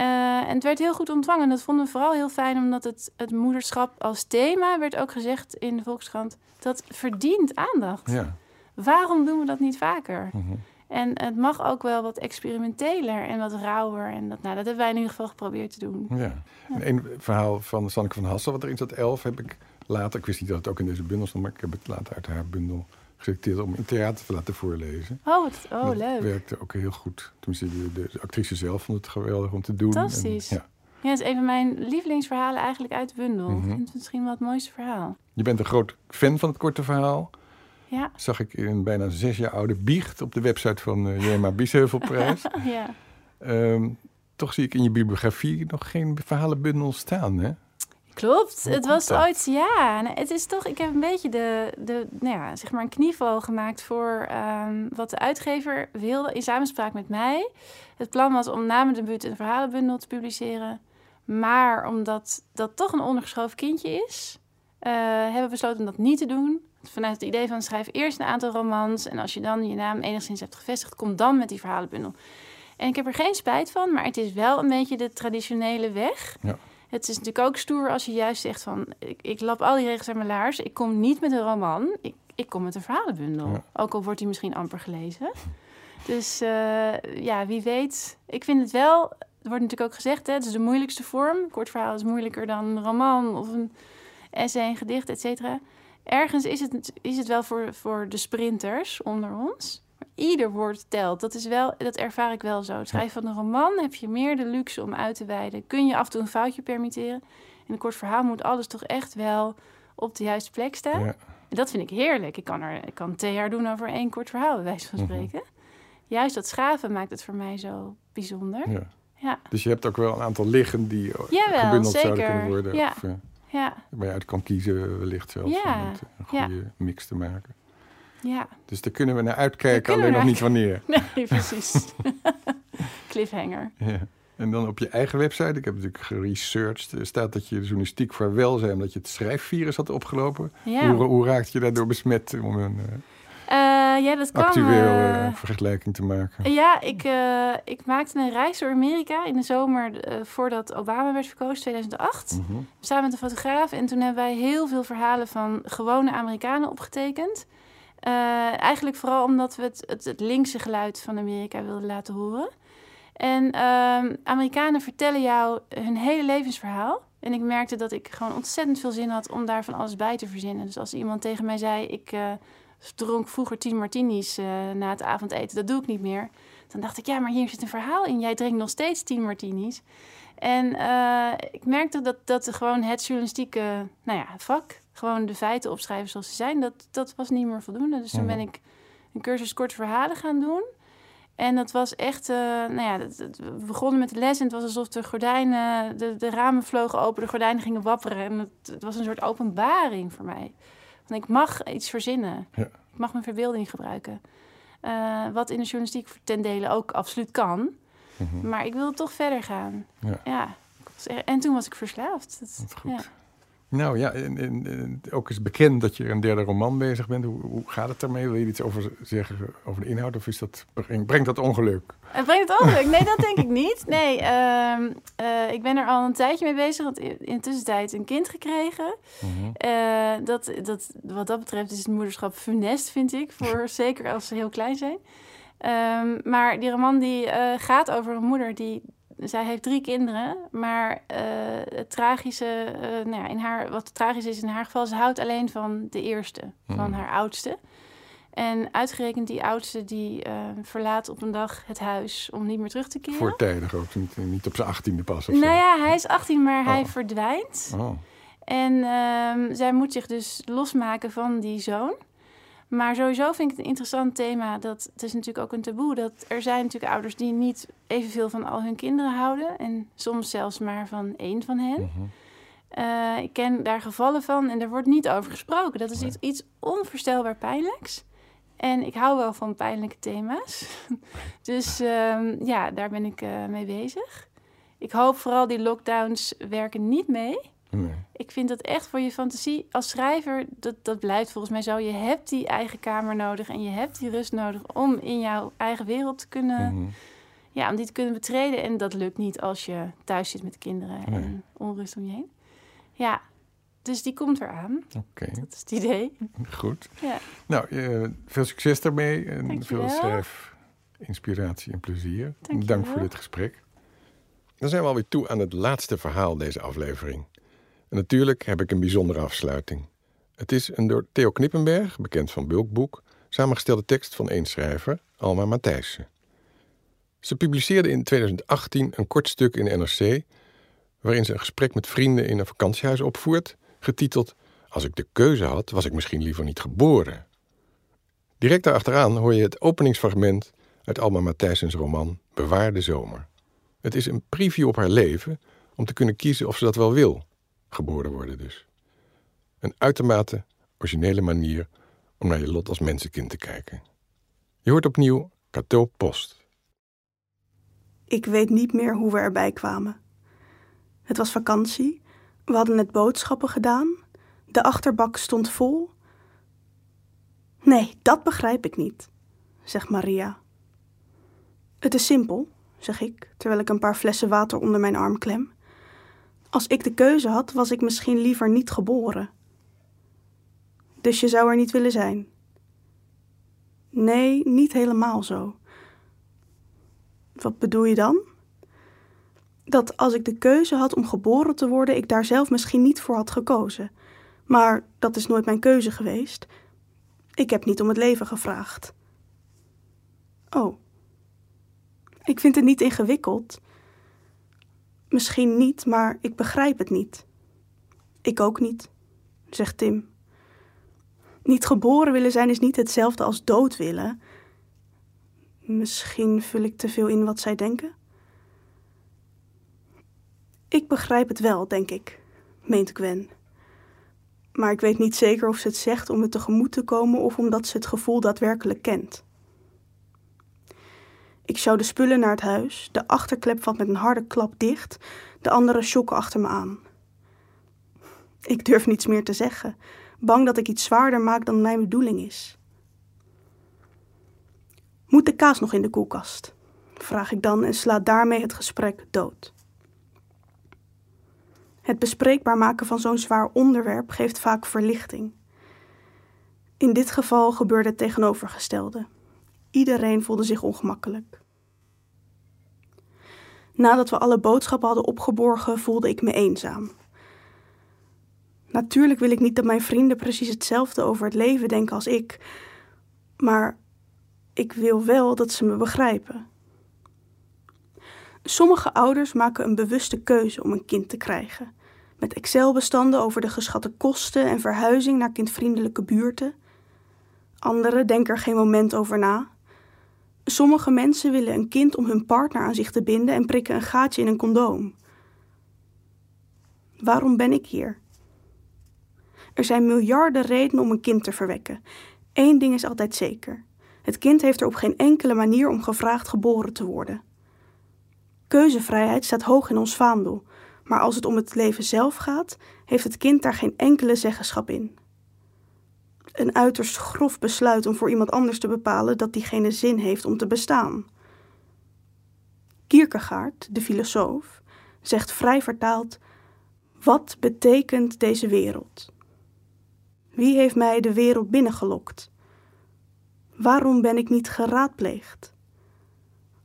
Uh, en het werd heel goed ontvangen. Dat vonden we vooral heel fijn, omdat het, het moederschap als thema werd ook gezegd in de Volkskrant. Dat verdient aandacht. Ja. Waarom doen we dat niet vaker? Mhm. En het mag ook wel wat experimenteler en wat rauwer. En dat, nou, dat hebben wij in ieder geval geprobeerd te doen. Ja. En een verhaal van Sanneke van Hassel, wat erin zat, elf, heb ik later... Ik wist niet dat het ook in deze bundel stond, maar ik heb het later uit haar bundel geselecteerd om in theater te laten voorlezen. Oh, wat, oh dat leuk. werkte ook heel goed. Tenminste, de, de, de, actrice zelf vond het geweldig om te doen. Fantastisch. En, ja. Ja, het is een van mijn lievelingsverhalen eigenlijk uit de bundel. Mm Ik vind het misschien wel het mooiste verhaal. Je bent een groot fan van het korte verhaal. Ja. Zag ik in een bijna zes jaar oude biecht op de website van uh, Jema Biesheuvelprijs. ja. Um, toch zie ik in je bibliografie nog geen verhalenbundel staan, hè? Klopt, het was ooit, ja. het is toch, ik heb een beetje de, de nou ja, zeg maar een knieval gemaakt voor um, wat de uitgever wilde in samenspraak met mij. Het plan was om na mijn debuut een verhalenbundel te publiceren. Maar omdat dat toch een ondergeschoven kindje is, uh, hebben we besloten om dat niet te doen. Vanuit het idee van schrijf eerst een aantal romans en als je dan je naam enigszins hebt gevestigd, kom dan met die verhalenbundel. En ik heb er geen spijt van, maar het is wel een beetje de traditionele weg. Ja. Het is natuurlijk ook stoer als je juist zegt van... ik, ik lap al die regels aan mijn laars. Ik kom niet met een roman. Ik, ik kom met een verhalenbundel. Ook al wordt die misschien amper gelezen. Dus uh, ja, wie weet. Ik vind het wel... Er wordt natuurlijk ook gezegd, hè, het is de moeilijkste vorm. Kort verhaal is moeilijker dan een roman of een essay, een gedicht, et cetera. Ergens is het, is het wel voor, voor de sprinters onder ons ieder woord telt. Dat, is wel, dat ervaar ik wel zo. Het schrijven van een roman heb je meer de luxe om uit te wijden. Kun je af en toe een foutje permitteren. In een kort verhaal moet alles toch echt wel op de juiste plek staan. Ja. En dat vind ik heerlijk. Ik kan, er, ik kan twee jaar doen over één kort verhaal, bij wijze van mhm. spreken. Juist dat schaven maakt het voor mij zo bijzonder. Ja. Ja. Dus je hebt ook wel een aantal liggen die Jawel, gebundeld zeker. zouden kunnen worden. Ja. Of, uh, ja. Waar je uit kan kiezen wellicht zelfs ja. om een goede mix te maken. Ja. Dus daar kunnen we naar uitkijken, alleen nog niet wanneer. Nee, precies. Cliffhanger. Ja. En dan op je eigen website, ik heb natuurlijk geresearched, staat dat je journalistiek voor welzijn, omdat je het schrijfvirus had opgelopen. Ja. Hoe, hoe raakt je daardoor besmet om een uh, ja, dat kan, actueel uh, vergelijking te maken? Ja, ik, ik maakte een reis door Amerika in de zomer voordat Obama werd verkozen, 2008. Mhm. Samen met een fotograaf. En toen hebben wij heel veel verhalen van gewone Amerikanen opgetekend. Uh, eigenlijk vooral omdat we het, het, het, linkse geluid van Amerika wilden laten horen. En uh, Amerikanen vertellen jou hun hele levensverhaal. En ik merkte dat ik gewoon ontzettend veel zin had om daar van alles bij te verzinnen. Dus als iemand tegen mij zei, ik uh, dronk vroeger tien martinis uh, na het avondeten, dat doe ik niet meer. Dan dacht ik, ja, maar hier zit een verhaal in. Jij drinkt nog steeds tien martinis. En ik merkte dat, dat gewoon het journalistieke nou ja, vak gewoon de feiten opschrijven zoals ze zijn, dat, dat was niet meer voldoende. Dus toen ben ik een cursus korte verhalen gaan doen. En dat was echt, uh, nou ja, we begonnen met de les en het was alsof de gordijnen, de, de ramen vlogen open, de gordijnen gingen wapperen. En het, het was een soort openbaring voor mij. Ik mag iets verzinnen. Ja. Ik mag mijn verbeelding gebruiken. Uh, wat in de journalistiek ten dele ook absoluut kan. Mhm. Maar ik wilde toch verder gaan. Ja. ja. En toen was ik verslaafd. Dat, dat goed. Ja. Nou ja, en, en, ook is bekend dat je een derde roman bezig bent. Hoe, hoe, gaat het daarmee? Wil je iets over zeggen over de inhoud? Of is dat, brengt dat ongeluk? Het brengt het ongeluk? Nee, dat denk ik niet. Nee, uh, uh, ik ben er al een tijdje mee bezig. Want in de tussentijd een kind gekregen. Mm dat, dat, wat dat betreft is het moederschap funest, vind ik. Voor, zeker als ze heel klein zijn. Um, maar die roman die uh, gaat over een moeder die zij heeft drie kinderen, maar uh, het tragische, uh, nou ja, in haar, wat tragisch is in haar geval, ze houdt alleen van de eerste, van mhm. haar oudste. En uitgerekend die oudste die uh, verlaat op een dag het huis om niet meer terug te keren. Voortijdig ook, niet, niet op zijn achttiende pas of Nou zo. ja, hij is 18, maar hij Oh. verdwijnt. Oh, En ehm, zij moet zich dus losmaken van die zoon. Maar sowieso vind ik het een interessant thema. Dat het is natuurlijk ook een taboe. Dat er zijn natuurlijk ouders die niet evenveel van al hun kinderen houden. En soms zelfs maar van één van hen. mhm. Eh, ik ken daar gevallen van en er wordt niet over gesproken. Dat is Nee. iets, iets onvoorstelbaar pijnlijks. En ik hou wel van pijnlijke thema's. dus ehm, ja, daar ben ik eh, mee bezig. Ik hoop vooral die lockdowns werken niet mee. Nee. Ik vind dat echt voor je fantasie als schrijver, dat, dat blijft volgens mij zo. Je hebt die eigen kamer nodig en je hebt die rust nodig om in jouw eigen wereld te kunnen, Mhm. ja, om die te kunnen betreden. En dat lukt niet als je thuis zit met kinderen Nee. en onrust om je heen. Ja, dus die komt eraan. Oké, Dat is het idee. goed. Ja. Nou, eh, veel succes daarmee en Dankjewel. veel schrijf, inspiratie en plezier. Dankjewel. Dank voor dit gesprek. Dan zijn we alweer toe aan het laatste verhaal deze aflevering. En natuurlijk heb ik een bijzondere afsluiting. Het is een door Theo Knippenberg, bekend van Bulkboek, samengestelde tekst van één schrijver, Alma Matthijssen. Ze publiceerde in 2018 een kort stuk in NRC, waarin ze een gesprek met vrienden in een vakantiehuis opvoert, getiteld Als ik de keuze had, was ik misschien liever niet geboren. Direct daarachteraan hoor je het openingsfragment uit Alma Matthijssens roman Bewaarde Zomer. Het is een preview op haar leven om te kunnen kiezen of ze dat wel wil, geboren worden dus. Een uitermate originele manier om naar je lot als mensenkind te kijken. Je hoort opnieuw Cato Post. Ik weet niet meer hoe we erbij kwamen. Het was vakantie. We hadden net boodschappen gedaan. De achterbak stond vol. Nee, dat begrijp ik niet, zegt Maria. Het is simpel, zeg ik, terwijl ik een paar flessen water onder mijn arm klem. Als ik de keuze had, was ik misschien liever niet geboren. Dus je zou er niet willen zijn? Nee, niet helemaal zo. Wat bedoel je dan? Dat als ik de keuze had om geboren te worden, ik daar zelf misschien niet voor had gekozen. Maar dat is nooit mijn keuze geweest. Ik heb niet om het leven gevraagd. Oh. Ik vind het niet ingewikkeld. Misschien niet, maar ik begrijp het niet. Ik ook niet, zegt Tim. Niet geboren willen zijn is niet hetzelfde als dood willen. Misschien vul ik te veel in wat zij denken. Ik begrijp het wel, denk ik, meent Gwen. Maar ik weet niet zeker of ze het zegt om het tegemoet te komen of omdat ze het gevoel daadwerkelijk kent. Ik sjouw de spullen naar het huis. De achterklep valt met een harde klap dicht. De andere schokken achter me aan. Ik durf niets meer te zeggen, bang dat ik iets zwaarder maak dan mijn bedoeling is. Moet de kaas nog in de koelkast? Vraag ik dan en sla daarmee het gesprek dood. Het bespreekbaar maken van zo'n zwaar onderwerp geeft vaak verlichting. In dit geval gebeurde het tegenovergestelde. Iedereen voelde zich ongemakkelijk. Nadat we alle boodschappen hadden opgeborgen, voelde ik me eenzaam. Natuurlijk wil ik niet dat mijn vrienden precies hetzelfde over het leven denken als ik, maar ik wil wel dat ze me begrijpen. Sommige ouders maken een bewuste keuze om een kind te krijgen, met Excel-bestanden over de geschatte kosten en verhuizing naar kindvriendelijke buurten. Anderen denken er geen moment over na. Sommige mensen willen een kind om hun partner aan zich te binden en prikken een gaatje in een condoom. Waarom ben ik hier? Er zijn miljarden redenen om een kind te verwekken. Eén ding is altijd zeker: het kind heeft er op geen enkele manier om gevraagd geboren te worden. Keuzevrijheid staat hoog in ons vaandel, maar als het om het leven zelf gaat, heeft het kind daar geen enkele zeggenschap in. Een uiterst grof besluit om voor iemand anders te bepalen dat diegene zin heeft om te bestaan. Kierkegaard, de filosoof, zegt vrij vertaald: Wat betekent deze wereld? Wie heeft mij de wereld binnengelokt? Waarom ben ik niet geraadpleegd?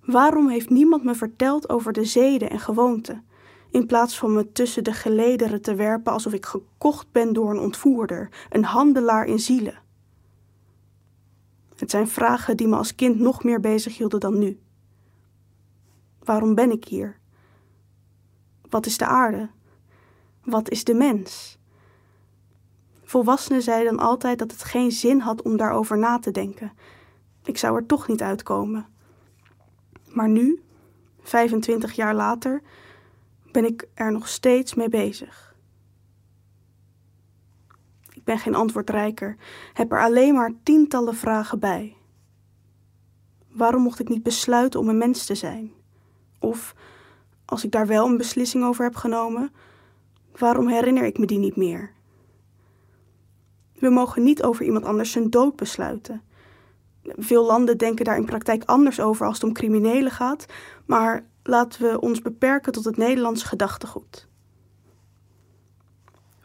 Waarom heeft niemand me verteld over de zeden en gewoonten, in plaats van me tussen de gelederen te werpen alsof ik gekocht ben door een ontvoerder, een handelaar in zielen? Het zijn vragen die me als kind nog meer bezig hielden dan nu. Waarom ben ik hier? Wat is de aarde? Wat is de mens? Volwassenen zeiden dan altijd dat het geen zin had om daarover na te denken. Ik zou er toch niet uitkomen. Maar nu, 25 jaar later, ben ik er nog steeds mee bezig. Ik ben geen antwoordrijker, heb er alleen maar tientallen vragen bij. Waarom mocht ik niet besluiten om een mens te zijn? Of, als ik daar wel een beslissing over heb genomen, waarom herinner ik me die niet meer? We mogen niet over iemand anders zijn dood besluiten. Veel landen denken daar in praktijk anders over als het om criminelen gaat, maar laten we ons beperken tot het Nederlands gedachtegoed.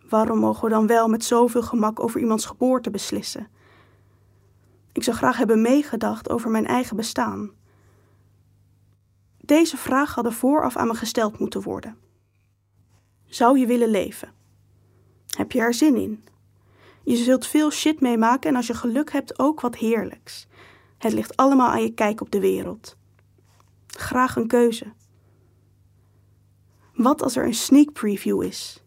Waarom mogen we dan wel met zoveel gemak over iemands geboorte beslissen? Ik zou graag hebben meegedacht over mijn eigen bestaan. Deze vraag hadden vooraf aan me gesteld moeten worden. Zou je willen leven? Heb je er zin in? Je zult veel shit meemaken en als je geluk hebt ook wat heerlijks. Het ligt allemaal aan je kijk op de wereld. Graag een keuze. Wat als er een sneak preview is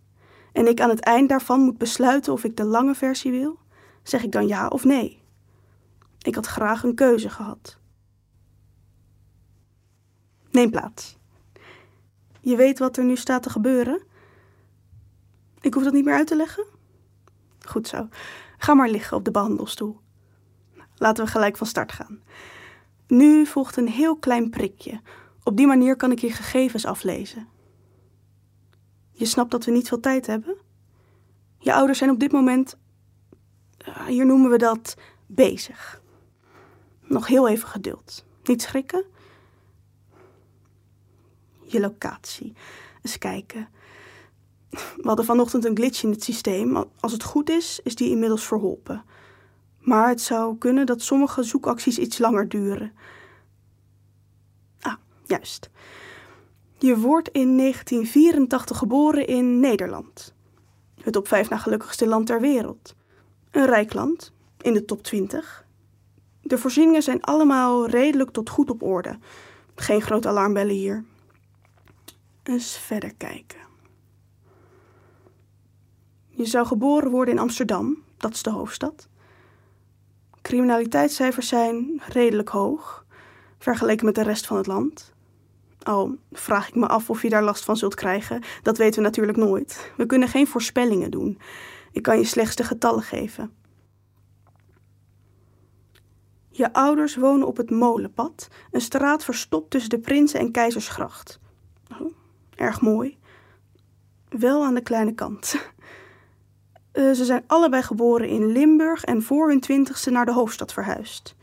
en ik aan het eind daarvan moet besluiten of ik de lange versie wil? Zeg ik dan ja of nee? Ik had graag een keuze gehad. Neem plaats. Je weet wat er nu staat te gebeuren? Ik hoef dat niet meer uit te leggen? Goed zo. Ga maar liggen op de behandelstoel. Laten we gelijk van start gaan. Nu volgt een heel klein prikje. Op die manier kan ik je gegevens aflezen. Je snapt dat we niet veel tijd hebben? Je ouders zijn op dit moment, eh, hier noemen we dat, bezig. Nog heel even geduld. Niet schrikken. Je locatie. Eens kijken. We hadden vanochtend een glitch in het systeem. Als het goed is, is die inmiddels verholpen. Maar het zou kunnen dat sommige zoekacties iets langer duren. Ah, juist. Je wordt in 1984 geboren in Nederland. Het op vijf na gelukkigste land ter wereld. Een rijk land, in de top 20. De voorzieningen zijn allemaal redelijk tot goed op orde. Geen grote alarmbellen hier. Eens verder kijken. Je zou geboren worden in Amsterdam, dat is de hoofdstad. Criminaliteitscijfers zijn redelijk hoog, vergeleken met de rest van het land. Al vraag ik me af of je daar last van zult krijgen, dat weten we natuurlijk nooit. We kunnen geen voorspellingen doen. Ik kan je slechts de getallen geven. Je ouders wonen op het Molenpad, een straat verstopt tussen de Prinsen- en Keizersgracht. Oh, erg mooi. Wel aan de kleine kant. Uh, ze zijn allebei geboren in Limburg en voor hun twintigste naar de hoofdstad verhuisd.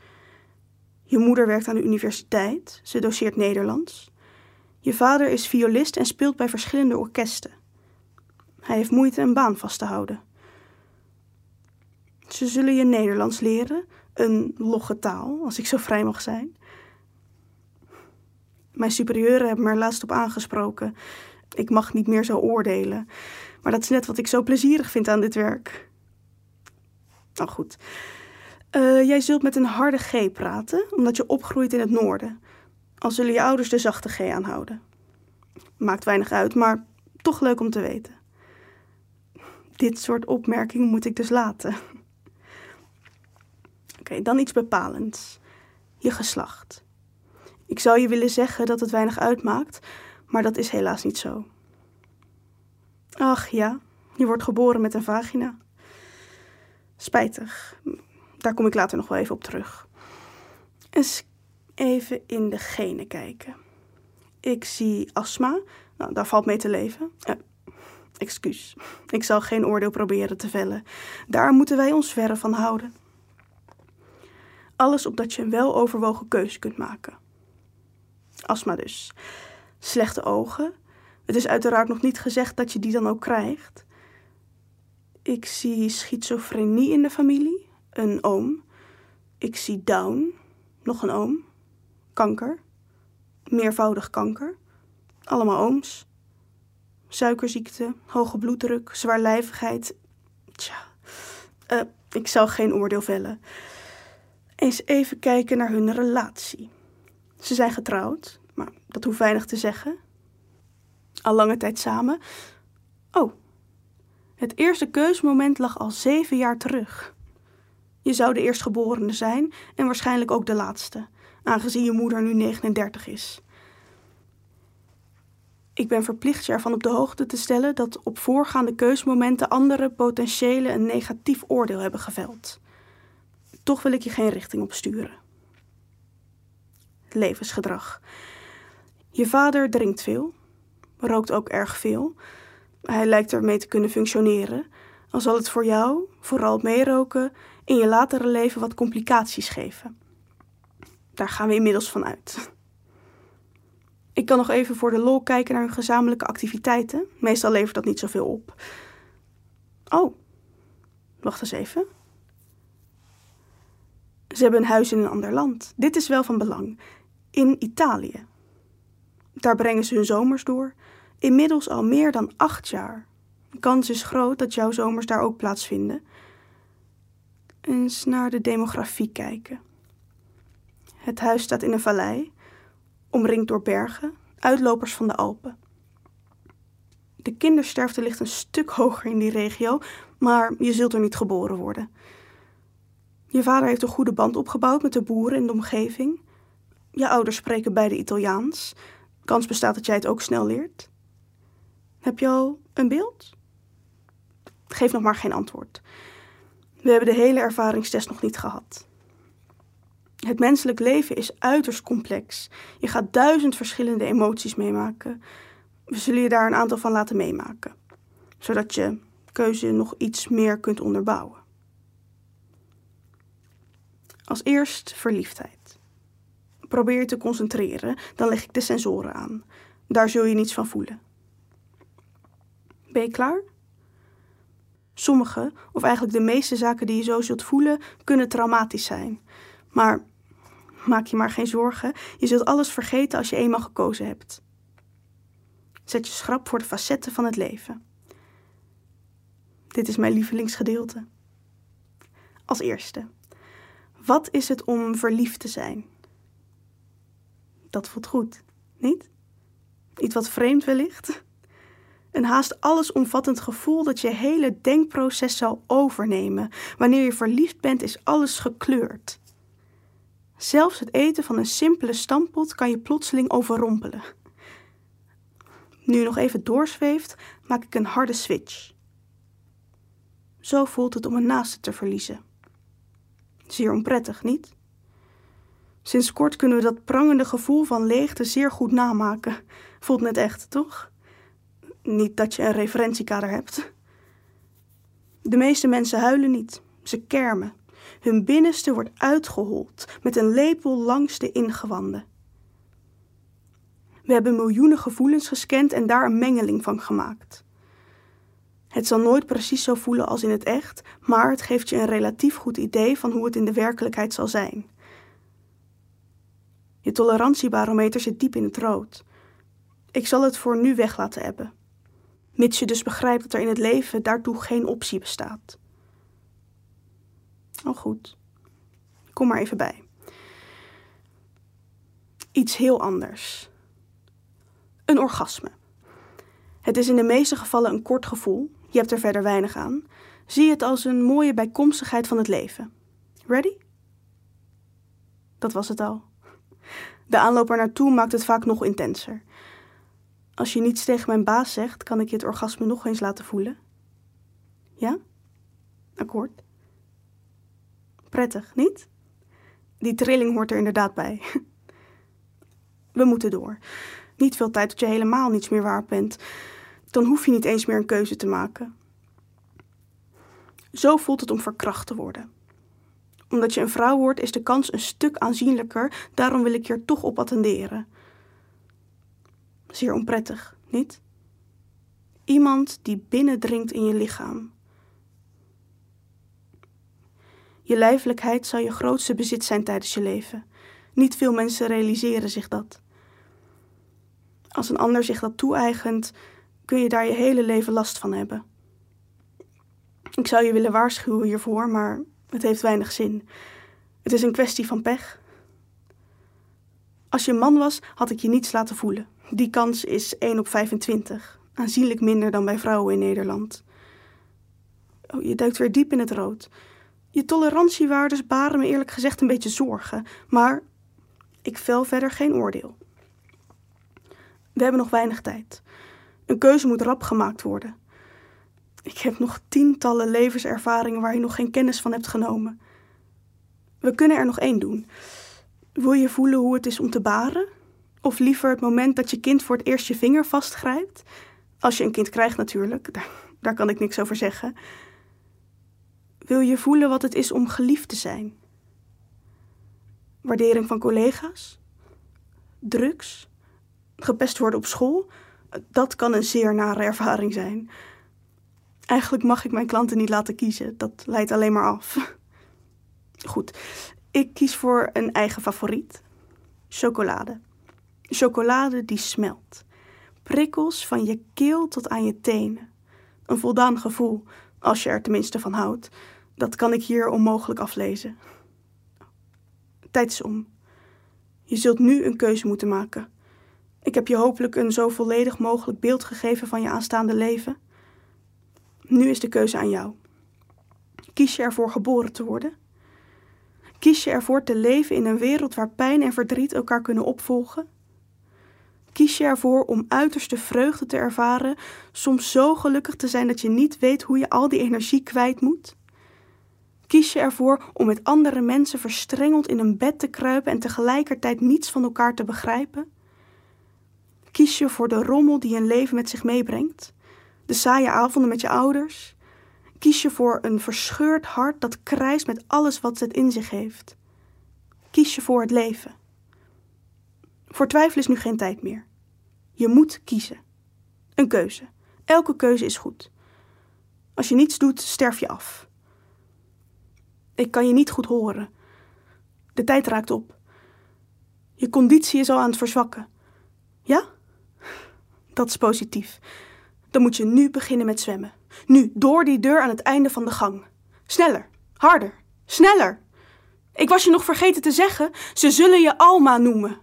Je moeder werkt aan de universiteit, ze doseert Nederlands. Je vader is violist en speelt bij verschillende orkesten. Hij heeft moeite een baan vast te houden. Ze zullen je Nederlands leren, een logge taal, als ik zo vrij mag zijn. Mijn superieuren hebben me er laatst op aangesproken. Ik mag niet meer zo oordelen. Maar dat is net wat ik zo plezierig vind aan dit werk. Nou goed. Uh, jij zult met een harde G praten, omdat je opgroeit in het noorden. Al zullen je ouders de zachte G aanhouden. Maakt weinig uit, maar toch leuk om te weten. Dit soort opmerkingen moet ik dus laten. Oké, dan iets bepalends. Je geslacht. Ik zou je willen zeggen dat het weinig uitmaakt, maar dat is helaas niet zo. Ach ja, je wordt geboren met een vagina. Spijtig. Daar kom ik later nog wel even op terug. Eens even in de genen kijken. Ik zie astma. Nou, daar valt mee te leven. Uh, excuus. Ik zal geen oordeel proberen te vellen. Daar moeten wij ons verre van houden. Alles opdat je een weloverwogen keuze kunt maken. Astma dus. Slechte ogen, het is uiteraard nog niet gezegd dat je die dan ook krijgt. Ik zie schizofrenie in de familie, een oom. Ik zie Down, nog een oom. Kanker, meervoudig kanker, allemaal ooms. Suikerziekte, hoge bloeddruk, zwaarlijvigheid. Tja, uh, ik zal geen oordeel vellen. Eens even kijken naar hun relatie. Ze zijn getrouwd, maar dat hoeft weinig te zeggen. Al lange tijd samen. Oh, het eerste keusmoment lag al zeven jaar terug. Je zou de eerstgeborene zijn en waarschijnlijk ook de laatste, aangezien je moeder nu 39 is. Ik ben verplicht je ervan op de hoogte te stellen dat op voorgaande keusmomenten andere potentiële een negatief oordeel hebben geveld. Toch wil ik je geen richting op sturen. Levensgedrag. Je vader drinkt veel, rookt ook erg veel. Hij lijkt ermee te kunnen functioneren. Al zal het voor jou, vooral meeroken, in je latere leven wat complicaties geven. Daar gaan we inmiddels van uit. Ik kan nog even voor de lol kijken naar hun gezamenlijke activiteiten. Meestal levert dat niet zoveel op. Oh, wacht eens even. Ze hebben een huis in een ander land. Dit is wel van belang. In Italië. Daar brengen ze hun zomers door. Inmiddels al meer dan acht jaar. De kans is groot dat jouw zomers daar ook plaatsvinden. Eens naar de demografie kijken. Het huis staat in een vallei, omringd door bergen, uitlopers van de Alpen. De kindersterfte ligt een stuk hoger in die regio, maar je zult er niet geboren worden. Je vader heeft een goede band opgebouwd met de boeren in de omgeving. Je ouders spreken beide Italiaans. Kans bestaat dat jij het ook snel leert. Heb je al een beeld? Geef nog maar geen antwoord. We hebben de hele ervaringstest nog niet gehad. Het menselijk leven is uiterst complex. Je gaat duizend verschillende emoties meemaken. We zullen je daar een aantal van laten meemaken, zodat je keuze nog iets meer kunt onderbouwen. Als eerst verliefdheid. Probeer je te concentreren, dan leg ik de sensoren aan. Daar zul je niets van voelen. Ben je klaar? Sommige, of eigenlijk de meeste zaken die je zo zult voelen, kunnen traumatisch zijn. Maar maak je maar geen zorgen, je zult alles vergeten als je eenmaal gekozen hebt. Zet je schrap voor de facetten van het leven. Dit is mijn lievelingsgedeelte. Als eerste, wat is het om verliefd te zijn? Dat voelt goed, niet? Iets wat vreemd wellicht? Een haast allesomvattend gevoel dat je hele denkproces zal overnemen. Wanneer je verliefd bent, is alles gekleurd. Zelfs het eten van een simpele stampot kan je plotseling overrompelen. Nu je nog even doorzweeft, maak ik een harde switch. Zo voelt het om een naaste te verliezen. Zeer onprettig, niet? Sinds kort kunnen we dat prangende gevoel van leegte zeer goed namaken. Voelt net echt, toch? Niet dat je een referentiekader hebt. De meeste mensen huilen niet, ze kermen. Hun binnenste wordt uitgehold met een lepel langs de ingewanden. We hebben miljoenen gevoelens gescand en daar een mengeling van gemaakt. Het zal nooit precies zo voelen als in het echt, maar het geeft je een relatief goed idee van hoe het in de werkelijkheid zal zijn. Je tolerantiebarometer zit diep in het rood. Ik zal het voor nu weg laten hebben mits je dus begrijpt dat er in het leven daartoe geen optie bestaat. Al goed, kom maar even bij. Iets heel anders. Een orgasme. Het is in de meeste gevallen een kort gevoel, je hebt er verder weinig aan. Zie het als een mooie bijkomstigheid van het leven. Ready? Dat was het al. De aanloop er naartoe maakt het vaak nog intenser. Als je niets tegen mijn baas zegt, kan ik je het orgasme nog eens laten voelen. Ja? Akkoord. Prettig, niet? Die trilling hoort er inderdaad bij. We moeten door. Niet veel tijd tot je helemaal niets meer waard bent. Dan hoef je niet eens meer een keuze te maken. Zo voelt het om verkracht te worden. Omdat je een vrouw wordt, is de kans een stuk aanzienlijker, daarom wil ik hier toch op attenderen. Zeer onprettig, niet? Iemand die binnendringt in je lichaam. Je lijfelijkheid zal je grootste bezit zijn tijdens je leven. Niet veel mensen realiseren zich dat. Als een ander zich dat toe-eigent, kun je daar je hele leven last van hebben. Ik zou je willen waarschuwen hiervoor, maar het heeft weinig zin. Het is een kwestie van pech. Als je man was, had ik je niets laten voelen. Die kans is 1 op 25. Aanzienlijk minder dan bij vrouwen in Nederland. Oh, je duikt weer diep in het rood. Je tolerantiewaardes baren me eerlijk gezegd een beetje zorgen, maar ik vel verder geen oordeel. We hebben nog weinig tijd. Een keuze moet rap gemaakt worden. Ik heb nog tientallen levenservaringen waar je nog geen kennis van hebt genomen. We kunnen er nog één doen. Wil je voelen hoe het is om te baren? Of liever het moment dat je kind voor het eerst je vinger vastgrijpt? Als je een kind krijgt natuurlijk, daar, kan ik niks over zeggen. Wil je voelen wat het is om geliefd te zijn? Waardering van collega's? Drugs? Gepest worden op school? Dat kan een zeer nare ervaring zijn. Eigenlijk mag ik mijn klanten niet laten kiezen, dat leidt alleen maar af. Goed, ik kies voor een eigen favoriet: chocolade. Chocolade die smelt. Prikkels van je keel tot aan je tenen. Een voldaan gevoel, als je er tenminste van houdt. Dat kan ik hier onmogelijk aflezen. Tijd is om. Je zult nu een keuze moeten maken. Ik heb je hopelijk een zo volledig mogelijk beeld gegeven van je aanstaande leven. Nu is de keuze aan jou. Kies je ervoor geboren te worden? Kies je ervoor te leven in een wereld waar pijn en verdriet elkaar kunnen opvolgen? Kies je ervoor om uiterste vreugde te ervaren, soms zo gelukkig te zijn dat je niet weet hoe je al die energie kwijt moet? Kies je ervoor om met andere mensen verstrengeld in een bed te kruipen en tegelijkertijd niets van elkaar te begrijpen? Kies je voor de rommel die een leven met zich meebrengt? De saaie avonden met je ouders? Kies je voor een verscheurd hart dat krijst met alles wat het in zich heeft? Kies je voor het leven? Voor twijfel is nu geen tijd meer. Je moet kiezen. Een keuze. Elke keuze is goed. Als je niets doet, sterf je af. Ik kan je niet goed horen. De tijd raakt op. Je conditie is al aan het verzwakken. Ja? Dat is positief. Dan moet je nu beginnen met zwemmen. Nu, door die deur aan het einde van de gang. Sneller, harder, sneller. Ik was je nog vergeten te zeggen, ze zullen je Alma noemen.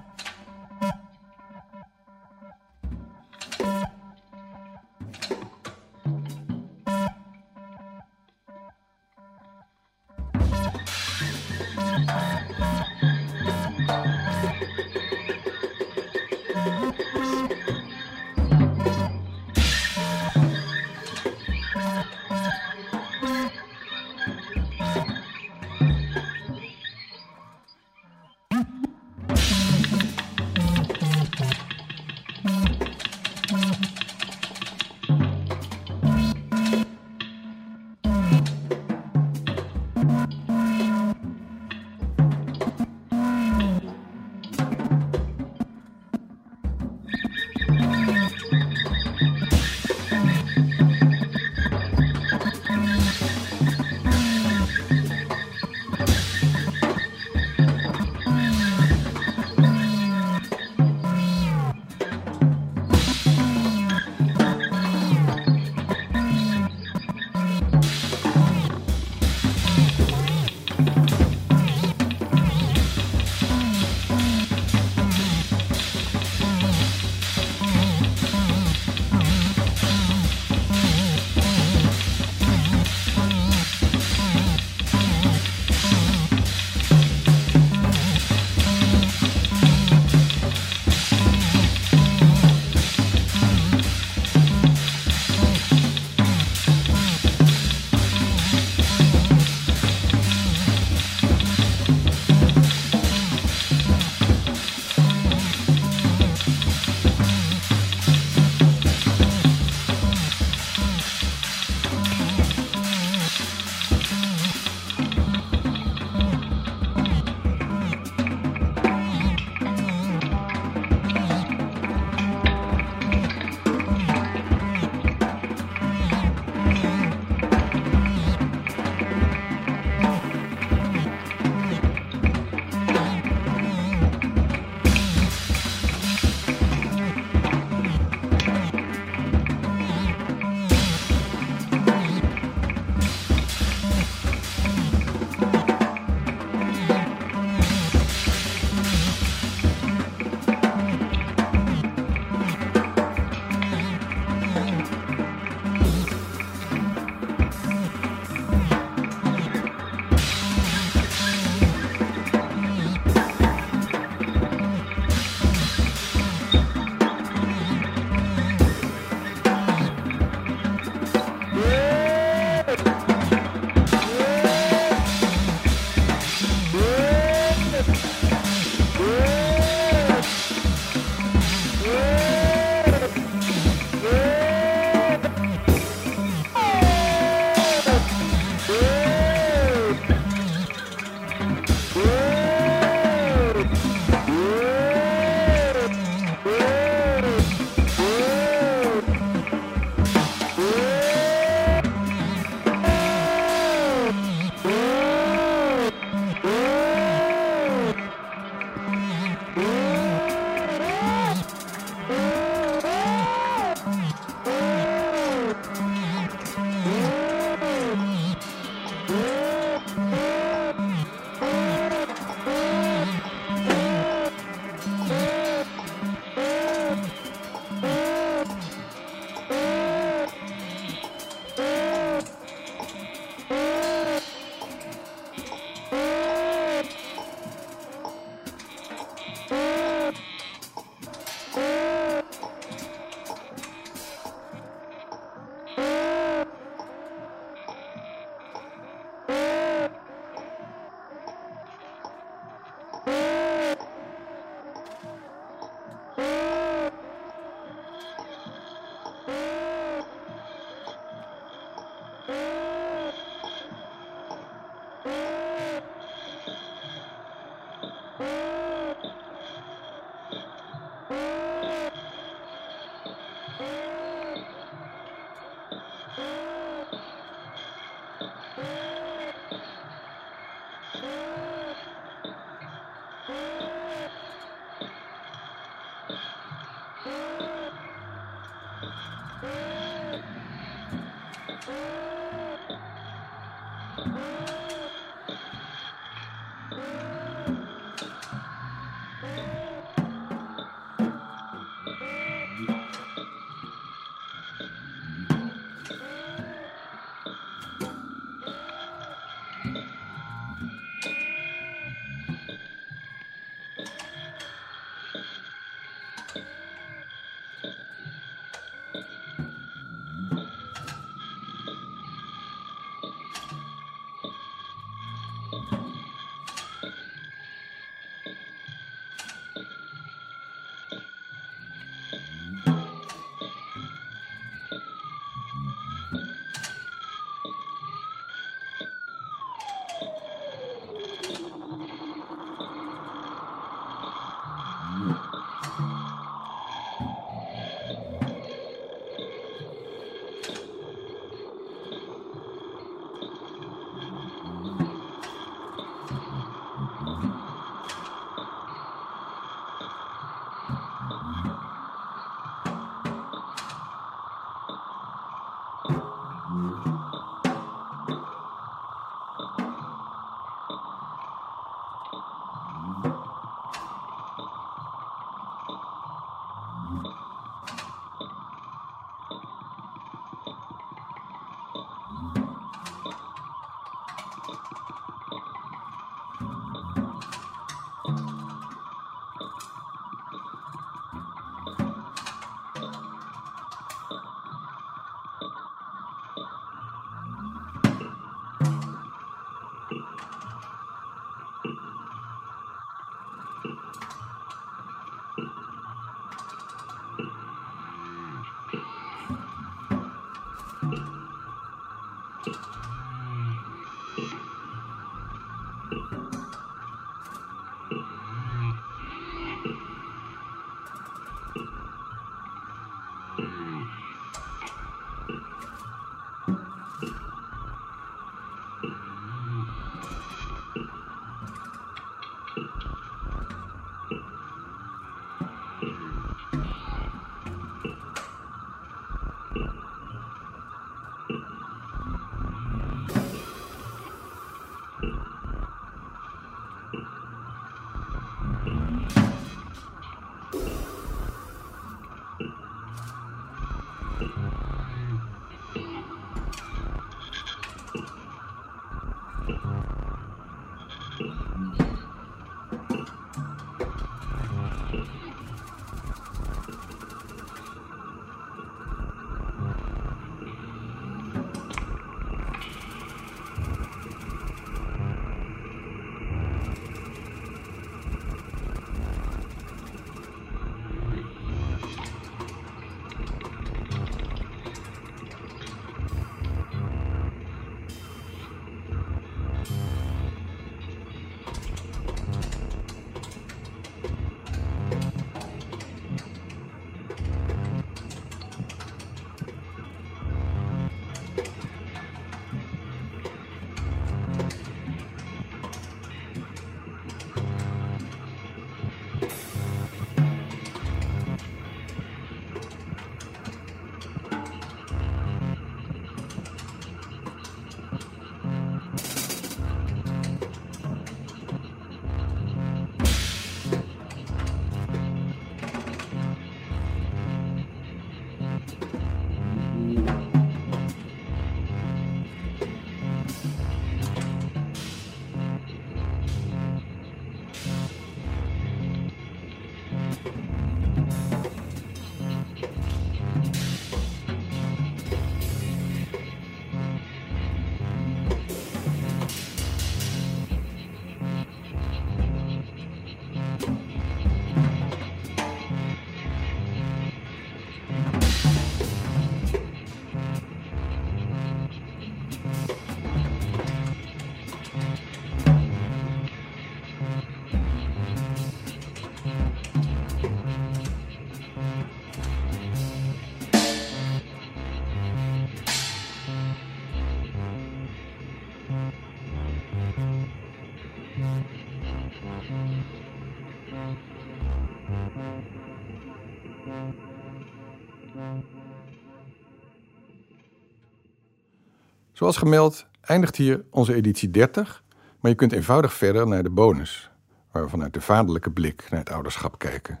Zoals gemeld eindigt hier onze editie 30, maar je kunt eenvoudig verder naar de bonus, waar we vanuit de vaderlijke blik naar het ouderschap kijken.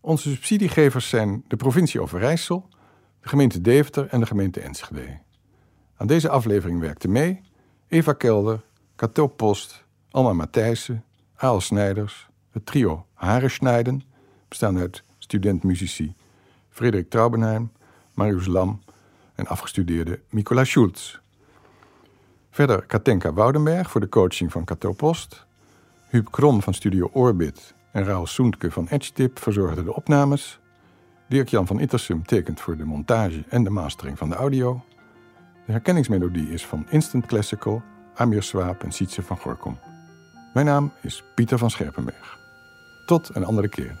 Onze subsidiegevers zijn de provincie Overijssel, de gemeente Deventer en de gemeente Enschede. Aan deze aflevering werkten mee Eva Kelder, Cato Post, Alma Matthijssen, Aal Snijders, het trio Harenschneiden, bestaande uit student-muzici Frederik Traubenheim, Marius Lam en afgestudeerde Mikola Schulz. Verder Katenka Woudenberg voor de coaching van Cato Post, Huub Krom van Studio Orbit en Raul Soentke van EdgeTip verzorgden de opnames. Dirk-Jan van Ittersum tekent voor de montage en de mastering van de audio. De herkenningsmelodie is van Instant Classical, Amir Swaap en Sietse van Gorkom. Mijn naam is Pieter van Scherpenberg. Tot een andere keer.